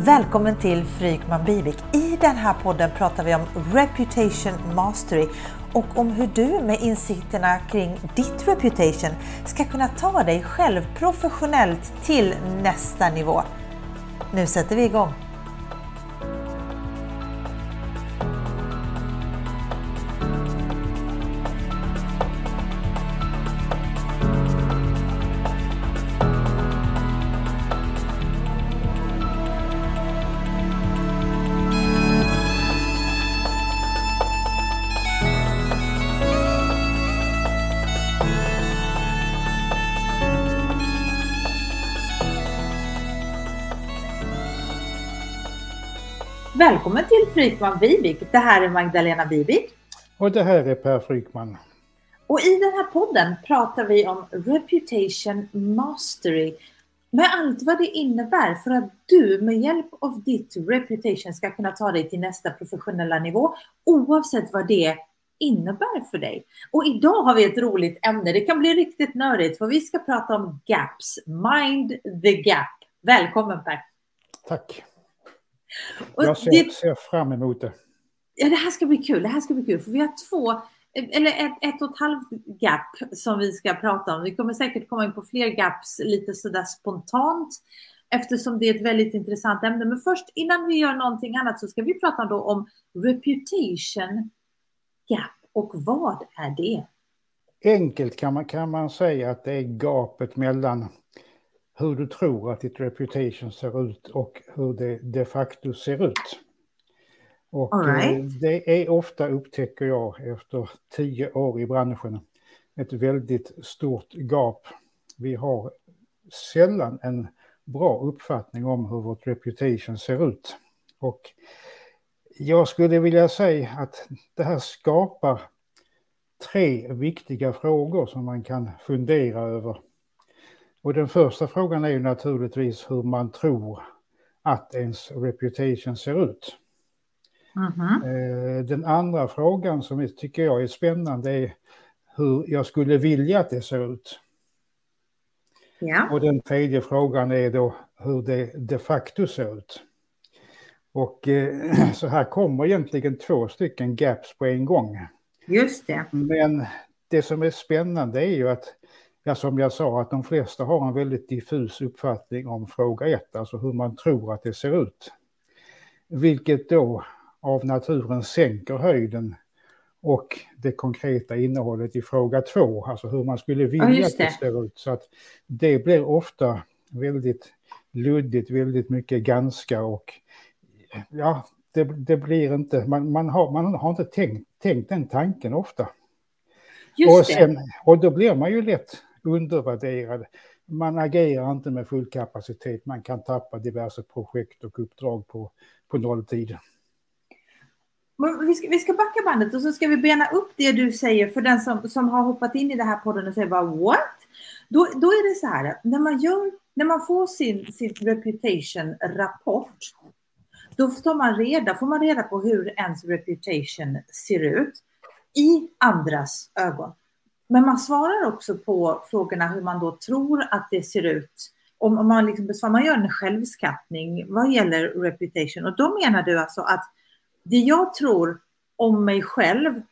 Välkommen till Frykman Bivik. I den här podden pratar vi om Reputation Mastery och om hur du med insikterna kring ditt reputation ska kunna ta dig själv professionellt till nästa nivå. Nu sätter vi igång! Välkommen till Frykman Vivik. Det här är Magdalena Vivik. Och det här är Per Frykman. Och i den här podden pratar vi om Reputation Mastery. Med allt vad det innebär för att du med hjälp av ditt reputation ska kunna ta dig till nästa professionella nivå oavsett vad det innebär för dig. Och idag har vi ett roligt ämne. Det kan bli riktigt nördigt för vi ska prata om gaps. Mind the gap. Välkommen Per. Tack. Jag ser, det, ser, fram emot det. Ja, det här ska bli kul. Det här ska bli kul. För vi har två, eller ett, ett och ett halvt gap som vi ska prata om. Vi kommer säkert komma in på fler gaps lite sådär spontant eftersom det är ett väldigt intressant ämne. Men först innan vi gör någonting annat så ska vi prata då om reputation gap och vad är det? Enkelt kan man, kan man säga att det är gapet mellan hur du tror att ditt reputation ser ut och hur det de facto ser ut. Och right. Eh, det är ofta, upptäcker jag efter tio år i branschen, ett väldigt stort gap. Vi har sällan en bra uppfattning om hur vårt reputation ser ut. Och jag skulle vilja säga att det här skapar tre viktiga frågor som man kan fundera över och den första frågan är ju naturligtvis hur man tror att ens reputation ser ut. Mm -hmm. Den andra frågan som tycker jag är spännande är hur jag skulle vilja att det ser ut. Ja. Och den tredje frågan är då hur det de facto ser ut. Och eh, så här kommer egentligen två stycken gaps på en gång. Just det. Men det som är spännande är ju att Ja, som jag sa, att de flesta har en väldigt diffus uppfattning om fråga ett, alltså hur man tror att det ser ut. Vilket då av naturen sänker höjden och det konkreta innehållet i fråga två, alltså hur man skulle vilja ja, att det ser ut. Så att det blir ofta väldigt luddigt, väldigt mycket ganska och ja, det, det blir inte, man, man, har, man har inte tänkt, tänkt den tanken ofta. Just och, sen, och då blir man ju lätt undervärderad. Man agerar inte med full kapacitet, man kan tappa diverse projekt och uppdrag på, på nolltid. Vi ska, vi ska backa bandet och så ska vi bena upp det du säger för den som, som har hoppat in i det här podden och säger bara what? Då, då är det så här, när man, gör, när man får sin, sin reputation-rapport, då får man, reda, får man reda på hur ens reputation ser ut i andras ögon. Men man svarar också på frågorna hur man då tror att det ser ut. Om man, liksom, man gör en självskattning vad gäller reputation. Och då menar du alltså att det jag tror om mig själv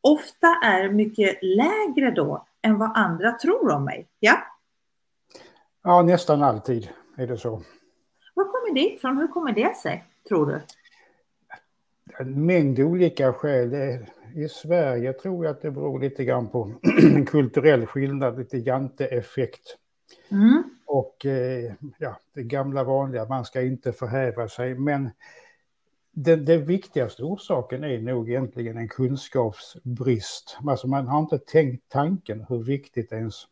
ofta är mycket lägre då än vad andra tror om mig. Ja? Ja, nästan alltid är det så. Var kommer det ifrån? Hur kommer det sig, tror du? En mängd olika skäl. Det i Sverige tror jag att det beror lite grann på en kulturell skillnad, lite janteeffekt. Mm. Och eh, ja, det gamla vanliga, man ska inte förhäva sig. Men den, den viktigaste orsaken är nog egentligen en kunskapsbrist. Alltså man har inte tänkt tanken hur viktigt ens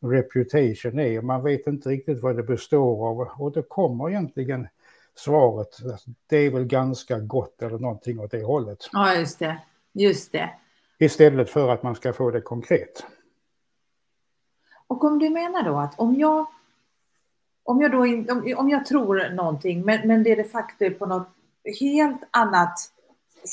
reputation är. Man vet inte riktigt vad det består av och då kommer egentligen svaret. Det är väl ganska gott eller någonting åt det hållet. Ja, just det. Just det. Istället för att man ska få det konkret. Och om du menar då att om jag, om jag, då, om, om jag tror någonting men, men det är de facto på något helt annat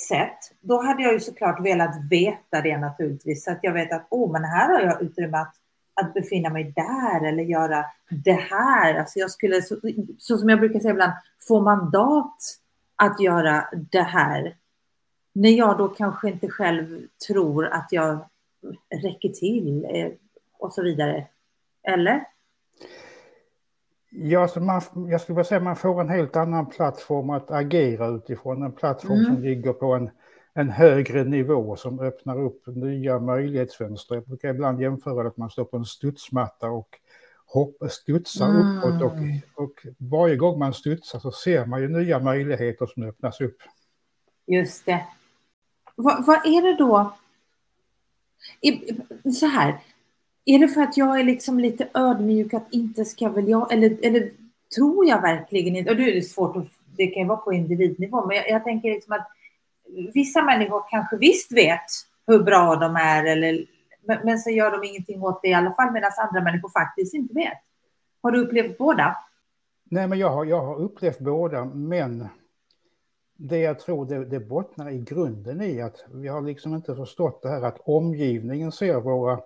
sätt, då hade jag ju såklart velat veta det naturligtvis. Så att jag vet att oh, men här har jag utrymme att att befinna mig där eller göra det här. Alltså jag skulle, så, så som jag brukar säga ibland, få mandat att göra det här. När jag då kanske inte själv tror att jag räcker till eh, och så vidare. Eller? Ja, så man, jag skulle vilja säga att man får en helt annan plattform att agera utifrån. En plattform mm. som ligger på en, en högre nivå som öppnar upp nya möjlighetsfönster. Jag brukar ibland jämföra att man står på en studsmatta och hoppa, studsar mm. uppåt och, och varje gång man studsar så ser man ju nya möjligheter som öppnas upp. Just det. Vad, vad är det då? Så här, är det för att jag är liksom lite ödmjuk att inte ska väl jag, eller, eller tror jag verkligen inte, och det är svårt att, det kan ju vara på individnivå, men jag, jag tänker liksom att vissa människor kanske visst vet hur bra de är, eller, men, men så gör de ingenting åt det i alla fall, medan andra människor faktiskt inte vet. Har du upplevt båda? Nej, men jag har, jag har upplevt båda, men det jag tror det, det bottnar i grunden i att vi har liksom inte förstått det här att omgivningen ser våra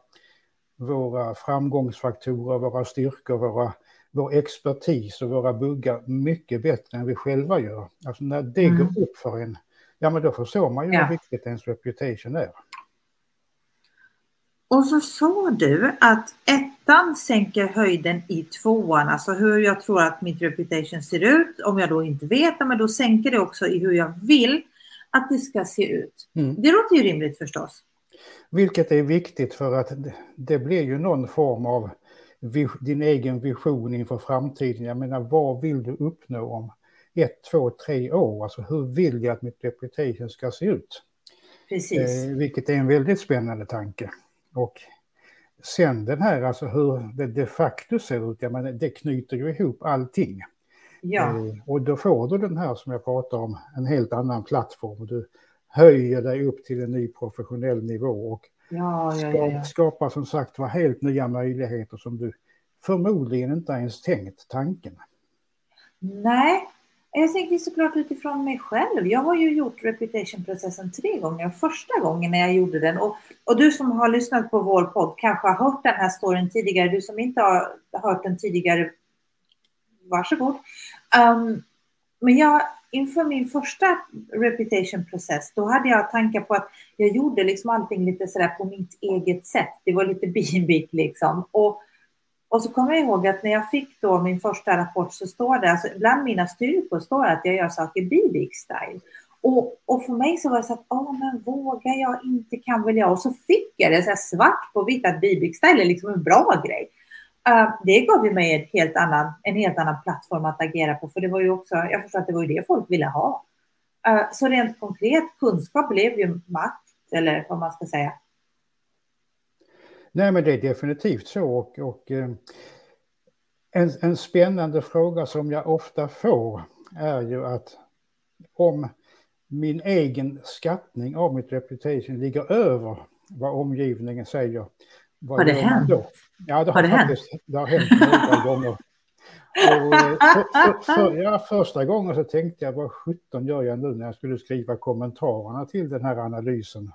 våra framgångsfaktorer, våra styrkor, våra, vår expertis och våra buggar mycket bättre än vi själva gör. Alltså när det mm. går upp för en, ja men då förstår man ju ja. hur viktigt ens reputation är. Och så sa du att ettan sänker höjden i tvåan, alltså hur jag tror att mitt reputation ser ut. Om jag då inte vet, men då sänker det också i hur jag vill att det ska se ut. Mm. Det låter ju rimligt förstås. Vilket är viktigt för att det blir ju någon form av din egen vision inför framtiden. Jag menar, vad vill du uppnå om ett, två, tre år? Alltså hur vill jag att mitt reputation ska se ut? Precis. Eh, vilket är en väldigt spännande tanke. Och sen den här, alltså hur det de facto ser ut, jag menar, det knyter ju ihop allting. Ja. Eh, och då får du den här som jag pratar om, en helt annan plattform. Du höjer dig upp till en ny professionell nivå och ja, ja, ja, skapar som sagt var helt nya möjligheter som du förmodligen inte ens tänkt tanken. Nej, jag tänker såklart utifrån mig själv. Jag har ju gjort reputation-processen tre gånger. Första gången när jag gjorde den och, och du som har lyssnat på vår podd kanske har hört den här storyn tidigare. Du som inte har hört den tidigare, varsågod. Um, men jag inför min första reputation-process, då hade jag tankar på att jag gjorde liksom allting lite sådär på mitt eget sätt. Det var lite bimbik liksom. Och, och så kommer jag ihåg att när jag fick då min första rapport så står det, alltså bland mina styrkor står det att jag gör saker bibik-style. Och, och för mig så var det så att, åh men vågar jag inte, kan väl jag? Och så fick jag det så svart på vitt att bibik-style är liksom en bra grej. Uh, det gav ju mig en helt, annan, en helt annan plattform att agera på, för det var ju också, jag förstår att det var ju det folk ville ha. Uh, så rent konkret, kunskap blev ju makt, eller vad man ska säga. Nej, men det är definitivt så. Och, och eh, en, en spännande fråga som jag ofta får är ju att om min egen skattning av mitt reputation ligger över vad omgivningen säger, vad har det hänt? Då? Ja, det har, har det faktiskt hänt? Det har hänt några gånger. Och, eh, för, för, för, ja, första gången så tänkte jag, vad sjutton gör jag nu när jag skulle skriva kommentarerna till den här analysen?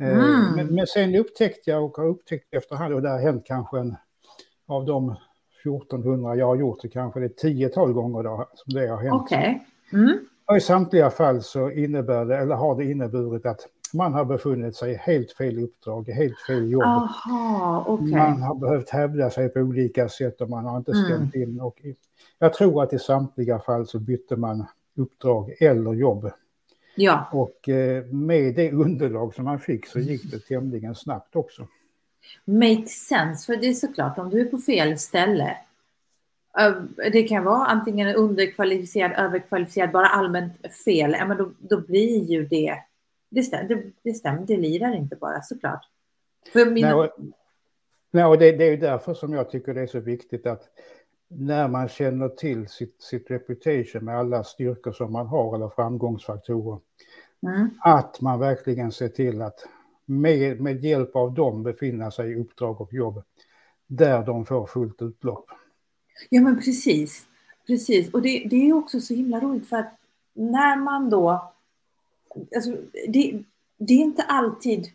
Eh, mm. Men, men, sen upptäckte jag och har upptäckt efterhand, och det har hänt kanske en av de 1400 jag har gjort, det kanske det är tiotal gånger då, som det har hänt. Okay. Mm. Och I samtliga fall så innebär det, eller har det inneburit att man har befunnit sig i helt fel uppdrag, helt fel jobb. Aha, okay. Man har behövt hävda sig på olika sätt och man har inte stämt mm. in. Och jag tror att i samtliga fall så bytte man uppdrag eller jobb. Ja. Och eh, med det underlag som man fick så gick det tämligen snabbt också. Makes sense, för det är såklart om du är på fel ställe. Eh, det kan vara antingen underkvalificerad, överkvalificerad, bara allmänt fel. Men då, då blir ju det det stämmer, det, det, stämmer, det lirar inte bara såklart. För mina... Nej, och, nej, och det, det, är därför som jag tycker det är så viktigt att när man känner till sitt, sitt reputation med alla styrkor som man har eller framgångsfaktorer, mm. att man verkligen ser till att med, med hjälp av dem befinna sig i uppdrag och jobb där de får fullt utlopp. Ja men precis, precis. Och det, det är också så himla roligt för att när man då alltså, det, det är inte alltid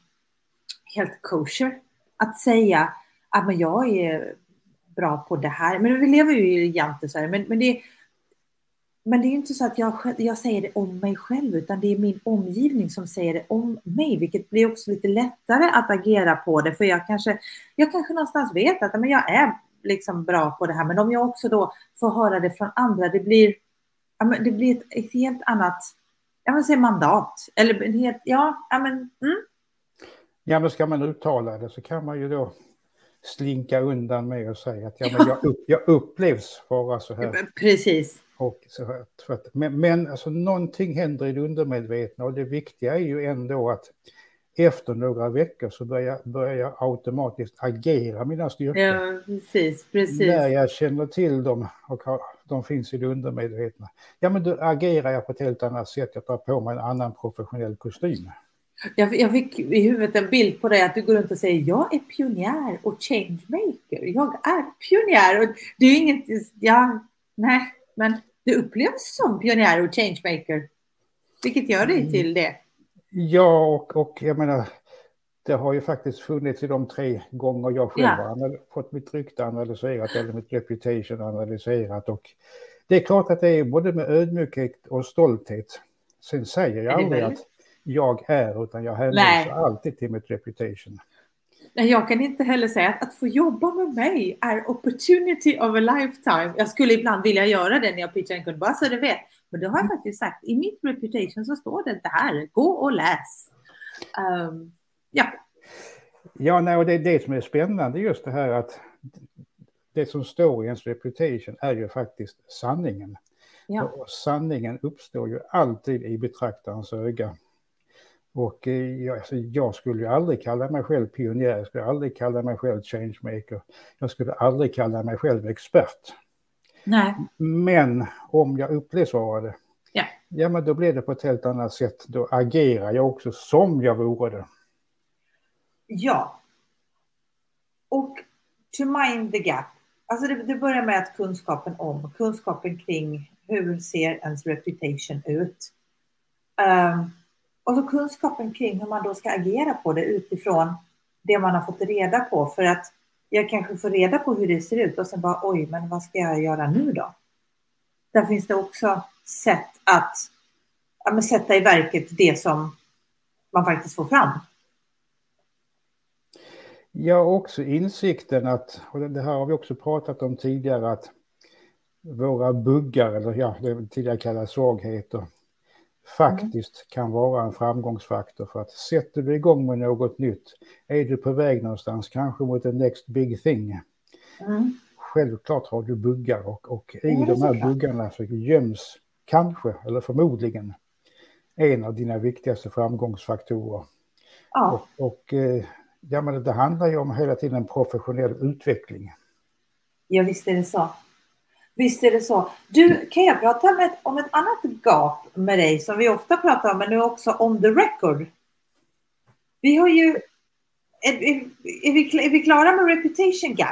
helt kosher att säga att men jag är bra på det här. Men vi lever ju i Jante så här, men, men det men det är inte så att jag, jag säger det om mig själv, utan det är min omgivning som säger det om mig, vilket blir också lite lättare att agera på det, för jag kanske, jag kanske någonstans vet att men jag är liksom bra på det här, men om jag också då får höra det från andra, det blir, det blir ett, ett helt annat, jag vill säga mandat, eller en helt, ja, men, mm. Ja, men ska man uttala det så kan man ju då slinka undan med och säga att ja, men jag, upp, jag upplevs vara så här. Precis. Och så här, att, men, men alltså, någonting händer i det undermedvetna och det viktiga är ju ändå att efter några veckor så börjar, börjar jag automatiskt agera mina styrkor. Ja, precis, precis. När jag känner till dem och har, de finns i det undermedvetna. Ja, men då agerar jag på ett helt annat sätt. Jag tar på mig en annan professionell kostym. Jag, jag fick i huvudet en bild på dig att du går runt och säger jag är pionjär och changemaker. Jag är pionjär. Och det är inget, ja, nej, men du upplevs som pionjär och changemaker. Vilket gör dig till det. Ja, och, och jag menar, det har ju faktiskt funnits i de tre gånger jag själv ja. har fått mitt rykte analyserat eller mitt reputation analyserat. Och det är klart att det är både med ödmjukhet och stolthet. Sen säger jag aldrig att jag är, utan jag hänvisar alltid till mitt reputation. Jag kan inte heller säga att att få jobba med mig är opportunity of a lifetime. Jag skulle ibland vilja göra det när jag pitchar en kund, bara så du vet. Men det har jag mm. faktiskt sagt. I mitt reputation så står det det här. Gå och läs. Um, ja. Ja, nej, och det är det som är spännande just det här att det som står i ens reputation är ju faktiskt sanningen. Ja. Och sanningen uppstår ju alltid i betraktarens öga. Och eh, jag, alltså, jag skulle ju aldrig kalla mig själv pionjär, jag skulle aldrig kalla mig själv changemaker. Jag skulle aldrig kalla mig själv expert. Nej. Men om jag upplevs vara det, ja. ja men då blir det på ett helt annat sätt. Då agerar jag också som jag vore det. Ja. Och to mind the gap. Alltså det, det börjar med att kunskapen om, kunskapen kring hur ser ens reputation ut. Um, och så kunskapen kring hur man då ska agera på det utifrån det man har fått reda på. För att jag kanske får reda på hur det ser ut och sen bara oj, men vad ska jag göra nu då? Där finns det också sätt att ja, sätta i verket det som man faktiskt får fram. Ja, också insikten att, och det här har vi också pratat om tidigare, att våra buggar, eller ja, det tidigare kallade svagheter, faktiskt kan vara en framgångsfaktor för att sätter du igång med något nytt, är du på väg någonstans, kanske mot en next big thing. Mm. Självklart har du buggar och, och i mm, de här klart. buggarna så göms kanske, eller förmodligen, en av dina viktigaste framgångsfaktorer. Ja. Och, och eh, ja, men det handlar ju om hela tiden professionell utveckling. Ja, visst är det så. Visst är det så. Du, kan jag prata med, om ett annat gap med dig som vi ofta pratar om, men nu också on the record? Vi har ju... Är, är, är, vi, är vi klara med reputation gap?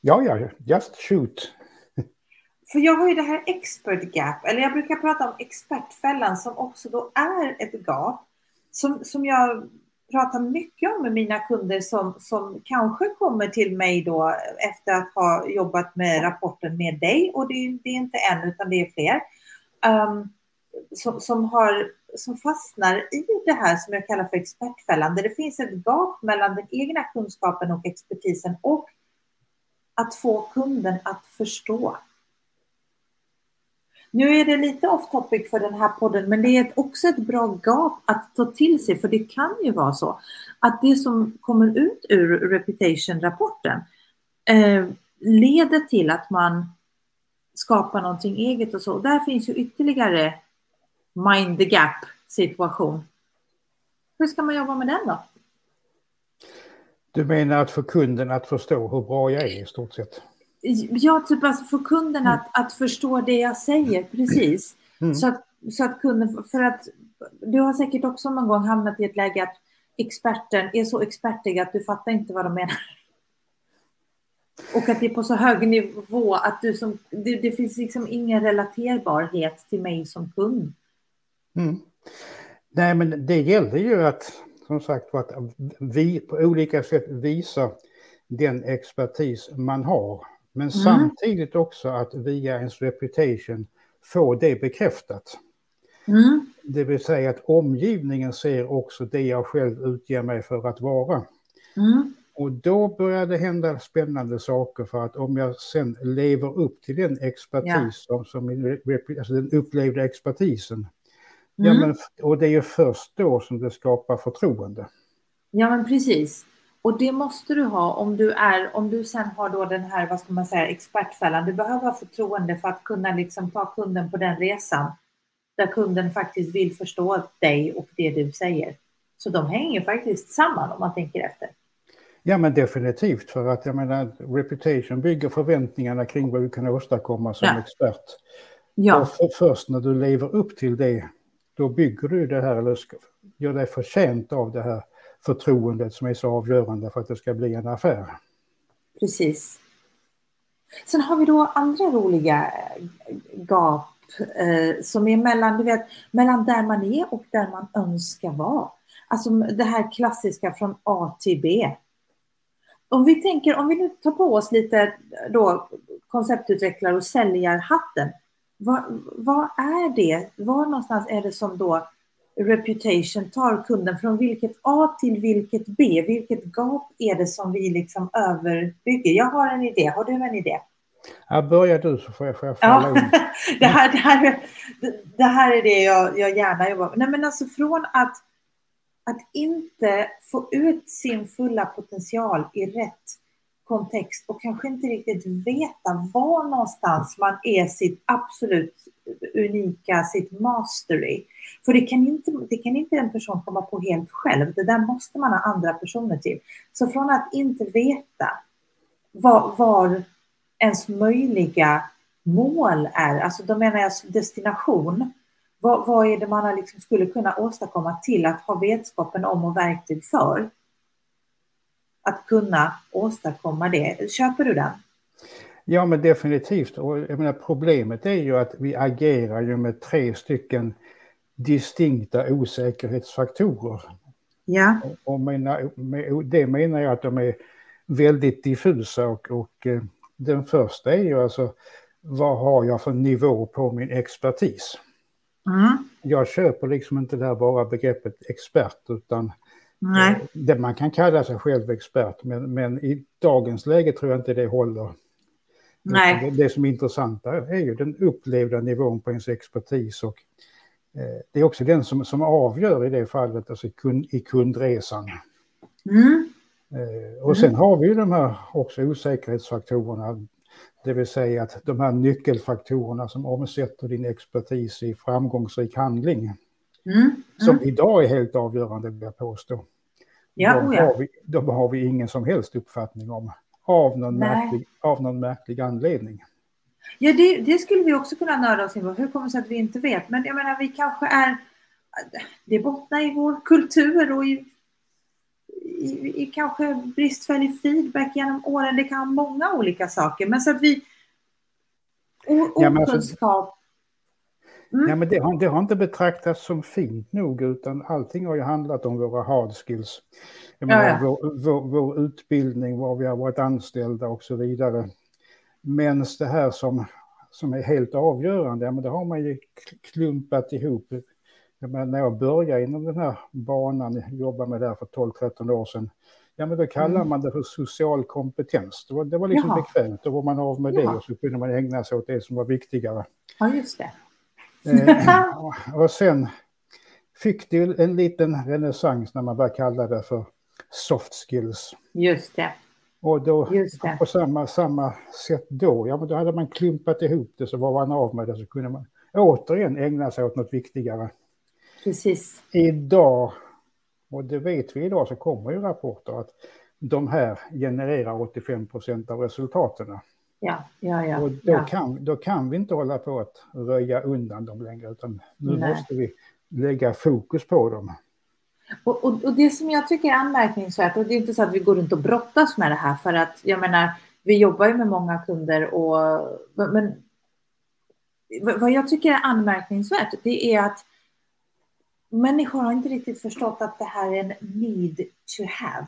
Ja, ja, just shoot. För jag har ju det här expert gap, eller jag brukar prata om expertfällan som också då är ett gap. Som, som jag pratar mycket om med mina kunder som, som kanske kommer till mig då efter att ha jobbat med rapporten med dig och det, det är inte en utan det är fler. Um, som, som, har, som fastnar i det här som jag kallar för expertfällan, där det finns ett gap mellan den egna kunskapen och expertisen och att få kunden att förstå nu är det lite off topic för den här podden, men det är också ett bra gap att ta till sig, för det kan ju vara så att det som kommer ut ur reputation-rapporten eh, leder till att man skapar någonting eget och så. Där finns ju ytterligare mind the gap situation. Hur ska man jobba med den då? Du menar att få kunden att förstå hur bra jag är i stort sett? Ja, typ alltså få kunden mm. att, att förstå det jag säger, precis. Mm. Så, att, så att kunden, för att du har säkert också någon gång hamnat i ett läge att experten är så expertig att du fattar inte vad de menar. Och att det är på så hög nivå att du som, det, det finns liksom ingen relaterbarhet till mig som kund. Mm. Nej, men det gäller ju att, som sagt, att vi på olika sätt visar den expertis man har. Men mm. samtidigt också att via ens reputation få det bekräftat. Mm. Det vill säga att omgivningen ser också det jag själv utger mig för att vara. Mm. Och då börjar det hända spännande saker för att om jag sen lever upp till den expertis ja. som, som alltså den upplevda expertisen. Mm. Ja, men, och det är ju först då som det skapar förtroende. Ja men precis. Och det måste du ha om du är, om du sen har då den här, vad ska man säga, expertfällan. Du behöver ha förtroende för att kunna liksom ta kunden på den resan. Där kunden faktiskt vill förstå dig och det du säger. Så de hänger faktiskt samman om man tänker efter. Ja men definitivt för att jag menar reputation bygger förväntningarna kring vad du kan åstadkomma som ja. expert. Ja. Och för, först när du lever upp till det då bygger du det här, eller gör dig förtjänt av det här förtroendet som är så avgörande för att det ska bli en affär. Precis. Sen har vi då andra roliga eh, gap eh, som är mellan, du vet, mellan där man är och där man önskar vara. Alltså det här klassiska från A till B. Om vi tänker, om vi nu tar på oss lite eh, då konceptutvecklare och säljarhatten. Vad, vad är det? Var någonstans är det som då reputation tar kunden från vilket A till vilket B? Vilket gap är det som vi liksom överbygger? Jag har en idé. Har du en idé? Ja, börja du så får jag, får jag falla ja. in. det, här, det, här, det här är det jag, jag gärna jobbar med. Nej, men alltså från att, att inte få ut sin fulla potential i rätt kontext och kanske inte riktigt veta var någonstans man är sitt absolut unika, sitt mastery. För det kan inte, det kan inte en person komma på helt själv. Det där måste man ha andra personer till. Så från att inte veta var, var ens möjliga mål är, alltså då menar jag destination, vad, vad är det man liksom skulle kunna åstadkomma till att ha vetskapen om och verktyg för? Att kunna åstadkomma det. Köper du den? Ja, men definitivt. Och jag menar, problemet är ju att vi agerar ju med tre stycken distinkta osäkerhetsfaktorer. Ja. Och menar, med, det menar jag att de är väldigt diffusa och, och eh, den första är ju alltså vad har jag för nivå på min expertis? Mm. Jag köper liksom inte det här bara begreppet expert utan Nej. Eh, det man kan kalla sig själv expert, men, men i dagens läge tror jag inte det håller. Nej. Det, det som är intressant är ju den upplevda nivån på ens expertis och eh, det är också den som, som avgör i det fallet, alltså kund, i kundresan. Mm. Eh, och sen mm. har vi ju de här också osäkerhetsfaktorerna, det vill säga att de här nyckelfaktorerna som omsätter din expertis i framgångsrik handling. Mm, mm. Som idag är helt avgörande vill jag påstå. Ja, de, oh har vi, de har vi ingen som helst uppfattning om. Av någon, märklig, av någon märklig anledning. Ja, det, det, skulle vi också kunna nörda oss in på. Hur kommer det sig att vi inte vet? Men jag menar, vi kanske är... Det bottnar i vår kultur och i, i, i kanske bristfällig feedback genom åren. Det kan vara många olika saker. Men så att vi... Alltså- okunskap Mm. Ja, men det har, det har, inte betraktats som fint nog utan allting har ju handlat om våra hard skills. Jag menar, ja, ja. Vår, vår, vår, utbildning, var vi har varit anställda och så vidare. Men det här som, som är helt avgörande, ja, men det har man ju klumpat ihop. Jag menar, när jag började inom den här banan, jobbade med det här för 12-13 år sedan, ja men då kallar mm. man det för social kompetens. Det var, det var liksom Jaha. bekvämt, då var man av med det och så kunde man ägna sig åt det som var viktigare. Ja, just det. Eh, och sen fick det en liten renässans när man började kalla det för soft skills. Just det. Och då det. på samma, samma sätt då, ja men då hade man klumpat ihop det så var man av med det så kunde man återigen ägna sig åt något viktigare. Precis. Idag, och det vet vi idag, så kommer ju rapporter att de här genererar 85 procent av resultaten. Ja, ja, ja. Och då, ja. Kan, då kan vi inte hålla på att röja undan dem längre, utan nu Nej. måste vi lägga fokus på dem. Och, och, och, det som jag tycker är anmärkningsvärt, och det är inte så att vi går runt och brottas med det här, för att jag menar, vi jobbar ju med många kunder och men vad jag tycker är anmärkningsvärt, det är att människor har inte riktigt förstått att det här är en need to have.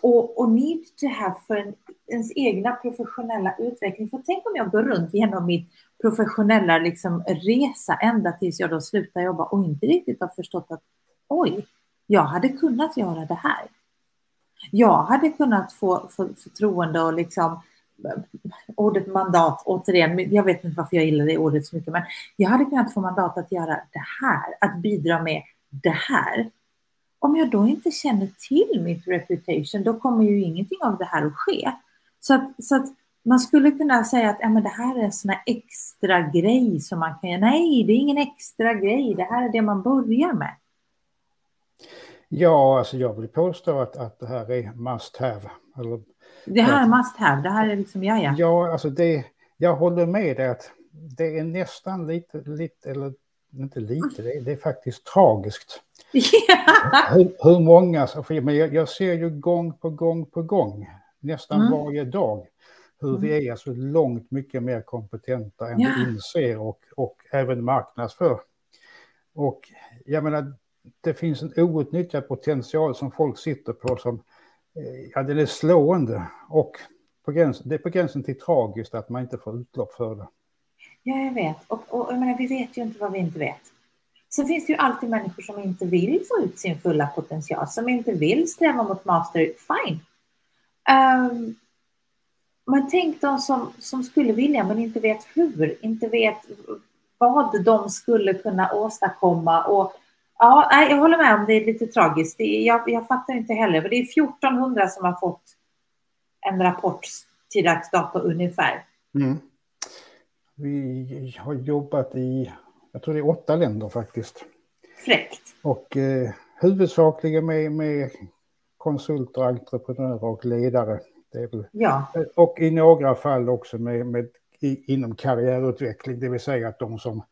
Och, och need to have för en, ens egna professionella utveckling. För tänk om jag går runt genom mitt professionella liksom, resa ända tills jag då slutar jobba och inte riktigt har förstått att oj, jag hade kunnat göra det här. Jag hade kunnat få, få förtroende och liksom ordet mandat, återigen, jag vet inte varför jag gillar det ordet så mycket, men jag hade kunnat få mandat att göra det här, att bidra med det här. Om jag då inte känner till mitt reputation, då kommer ju ingenting av det här att ske. Så att, så att man skulle kunna säga att ja, men det här är en sån här extra grej som man kan göra. Nej, det är ingen extra grej, det här är det man börjar med. Ja, alltså jag vill påstå att, att det här är must have. Eller, det här är must have, det här är liksom, ja ja. Ja, alltså det, jag håller med dig att det är nästan lite, lite eller inte lite, det är, det är faktiskt tragiskt. Yeah. Hur, hur många, men jag, jag, ser ju gång på gång på gång, nästan mm. varje dag, hur mm. vi är alltså långt mycket mer kompetenta än yeah. vi inser och, och även marknadsför. Och jag menar, det finns en outnyttjad potential som folk sitter på som, eh, ja den är slående och på gränsen, det är på gränsen till tragiskt att man inte får utlopp för det. Ja, jag vet. Och, och jag menar, vi vet ju inte vad vi inte vet. Sen finns det ju alltid människor som inte vill få ut sin fulla potential, som inte vill sträva mot master. Fine. Um, men tänk de som, som skulle vilja men inte vet hur, inte vet vad de skulle kunna åstadkomma och Ja, nej, jag håller med om det är lite tragiskt. Det är, jag, jag fattar inte heller. Det är 1400 som har fått en rapport till dags dato ungefär. Mm. Vi har jobbat i, jag tror det är åtta länder faktiskt. Fräckt. Och eh, huvudsakligen med, med konsulter, entreprenörer och ledare. Väl, ja. Och i några fall också med, med inom karriärutveckling, det vill säga att de som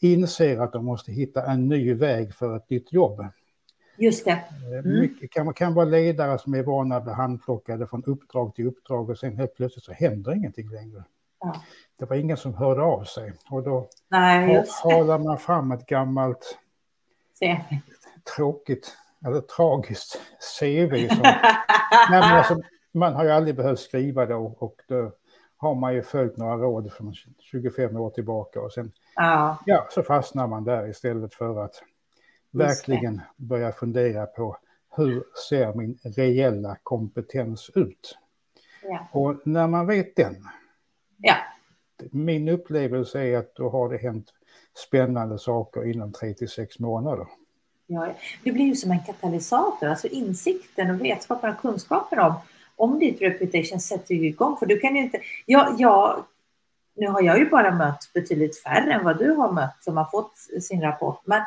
inser att de måste hitta en ny väg för ett nytt jobb. Just det. Eh, mm. Mycket kan, kan vara ledare som är vana att bli handplockade från uppdrag till uppdrag och sen helt plötsligt så händer ingenting längre. Ja. Det var ingen som hörde av sig och då Nej, halar man fram ett gammalt tråkigt eller tragiskt CV. Som, nej, alltså, man har ju aldrig behövt skriva det och, och då har man ju följt några råd från 25 år tillbaka och sen Ja. ja, så fastnar man där istället för att verkligen börja fundera på hur ser min reella kompetens ut? Ja. Och när man vet den, ja. min upplevelse är att då har det hänt spännande saker inom tre till sex månader. Ja, det blir ju som en katalysator, alltså insikten och vetskapen och kunskapen om, om ditt reputation sätter ju igång. För du kan ju inte, jag, jag nu har jag ju bara mött betydligt färre än vad du har mött som har fått sin rapport. Men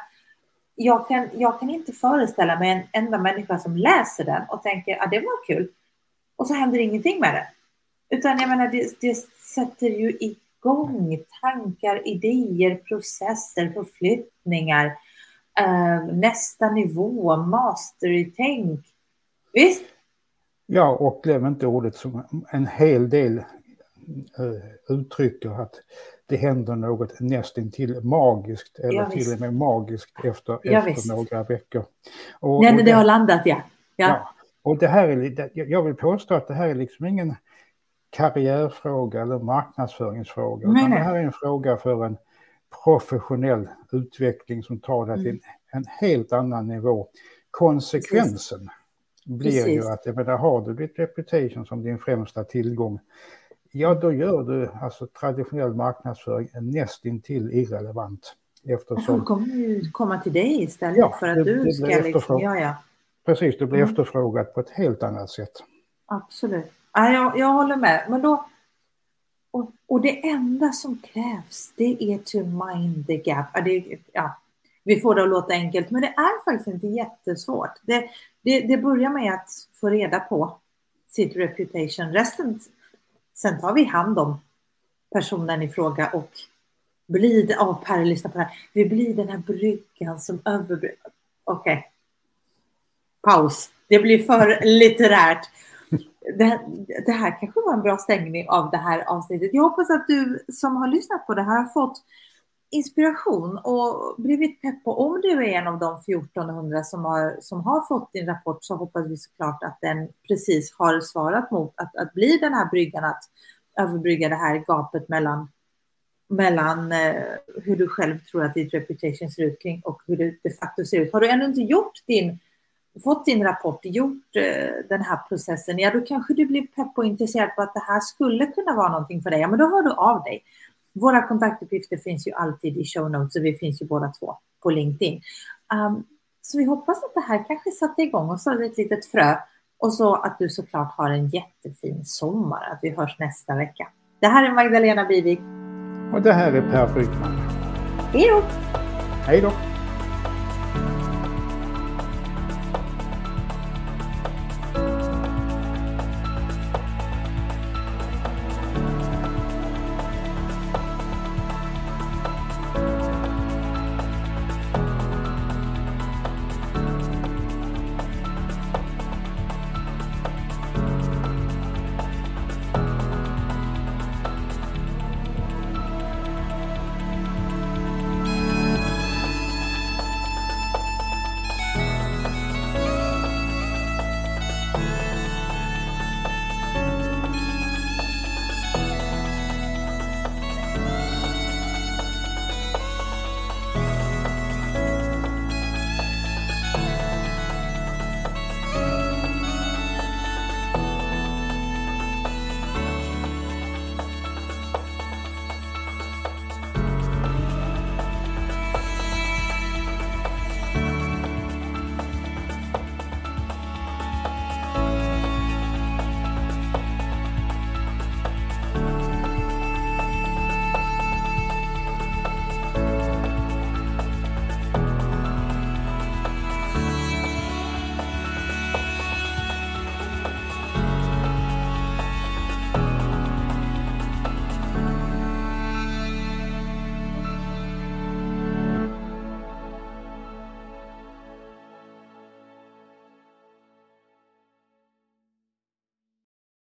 jag kan, jag kan inte föreställa mig en enda människa som läser den och tänker att ah, det var kul. Och så händer ingenting med det. Utan jag menar, det, det sätter ju igång tankar, idéer, processer, förflyttningar, eh, nästa nivå, mastery-tänk. Visst? Ja, och glöm inte ordet som en hel del Eh, uttrycker att det händer något nästintill magiskt eller ja, till och med magiskt efter, ja, efter några veckor. Och, När det, det har landat, ja. ja. ja. Och det här är, jag vill påstå att det här är liksom ingen karriärfråga eller marknadsföringsfråga. Nej, nej. Det här är en fråga för en professionell utveckling som tar det till mm. en helt annan nivå. Konsekvensen Precis. blir Precis. ju att, jag menar, har du ditt reputation som din främsta tillgång, ja då gör du alltså traditionell marknadsföring nästintill irrelevant. Eftersom... De kommer ju komma till dig istället ja, för att det, du det ska liksom, ja, ja. Precis, det blir mm. efterfrågat på ett helt annat sätt. Absolut. Ja, jag, jag håller med. Men då, och, och, det enda som krävs det är to mind the gap. Ja, det, ja, vi får det att låta enkelt, men det är faktiskt inte jättesvårt. Det, det, det börjar med att få reda på sitt reputation. Resten Sen tar vi hand om personen i fråga och blir, ja oh, Per lyssna på det här, vi blir den här bryggan som överbryggar. Okej. Okay. Paus. Det blir för litterärt. Det, det, här kanske var en bra stängning av det här avsnittet. Jag hoppas att du som har lyssnat på det här har fått inspiration och blivit pepp på, om du är en av de 1400 som har, som har fått din rapport så hoppas vi såklart att den precis har svarat mot att, att bli den här bryggan, att överbrygga det här gapet mellan, mellan eh, hur du själv tror att ditt reputation ser ut kring och hur det de facto ser ut. Har du ännu inte gjort din, fått din rapport, gjort eh, den här processen, ja då kanske du blir pepp och intresserad på att det här skulle kunna vara någonting för dig. Ja, men då hör du av dig. Våra kontaktuppgifter finns ju alltid i show notes och vi finns ju båda två på LinkedIn. Um, så vi hoppas att det här kanske satte igång och sådde ett litet frö och så att du såklart har en jättefin sommar, att vi hörs nästa vecka. Det här är Magdalena Bivik. Och det här är Per Frykman. Hej då! Hej då!